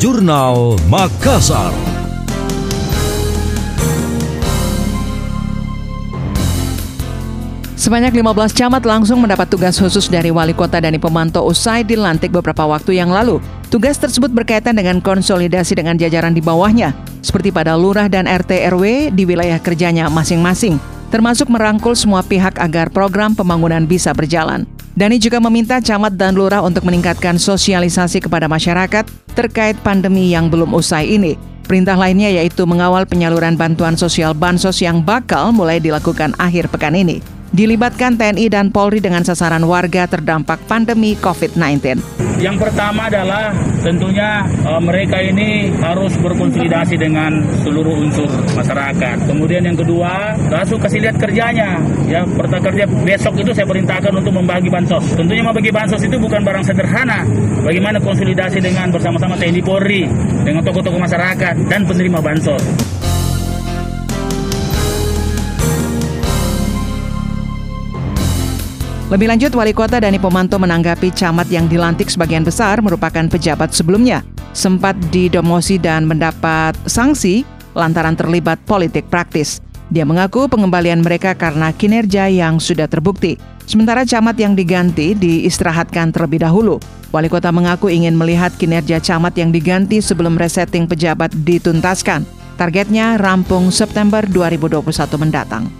Jurnal Makassar. Sebanyak 15 camat langsung mendapat tugas khusus dari wali kota Dani Pemanto usai dilantik beberapa waktu yang lalu. Tugas tersebut berkaitan dengan konsolidasi dengan jajaran di bawahnya, seperti pada lurah dan RT RW di wilayah kerjanya masing-masing, termasuk merangkul semua pihak agar program pembangunan bisa berjalan. Dani juga meminta camat dan lurah untuk meningkatkan sosialisasi kepada masyarakat terkait pandemi yang belum usai ini. Perintah lainnya yaitu mengawal penyaluran bantuan sosial bansos yang bakal mulai dilakukan akhir pekan ini dilibatkan TNI dan Polri dengan sasaran warga terdampak pandemi COVID-19. Yang pertama adalah tentunya e, mereka ini harus berkonsolidasi dengan seluruh unsur masyarakat. Kemudian yang kedua, langsung kasih lihat kerjanya. Ya, pertama kerja besok itu saya perintahkan untuk membagi bansos. Tentunya membagi bansos itu bukan barang sederhana. Bagaimana konsolidasi dengan bersama-sama TNI Polri, dengan tokoh-tokoh masyarakat dan penerima bansos. Lebih lanjut, Wali Kota Dani Pomanto menanggapi camat yang dilantik sebagian besar merupakan pejabat sebelumnya, sempat didomosi dan mendapat sanksi lantaran terlibat politik praktis. Dia mengaku pengembalian mereka karena kinerja yang sudah terbukti. Sementara camat yang diganti diistirahatkan terlebih dahulu. Wali kota mengaku ingin melihat kinerja camat yang diganti sebelum resetting pejabat dituntaskan. Targetnya rampung September 2021 mendatang.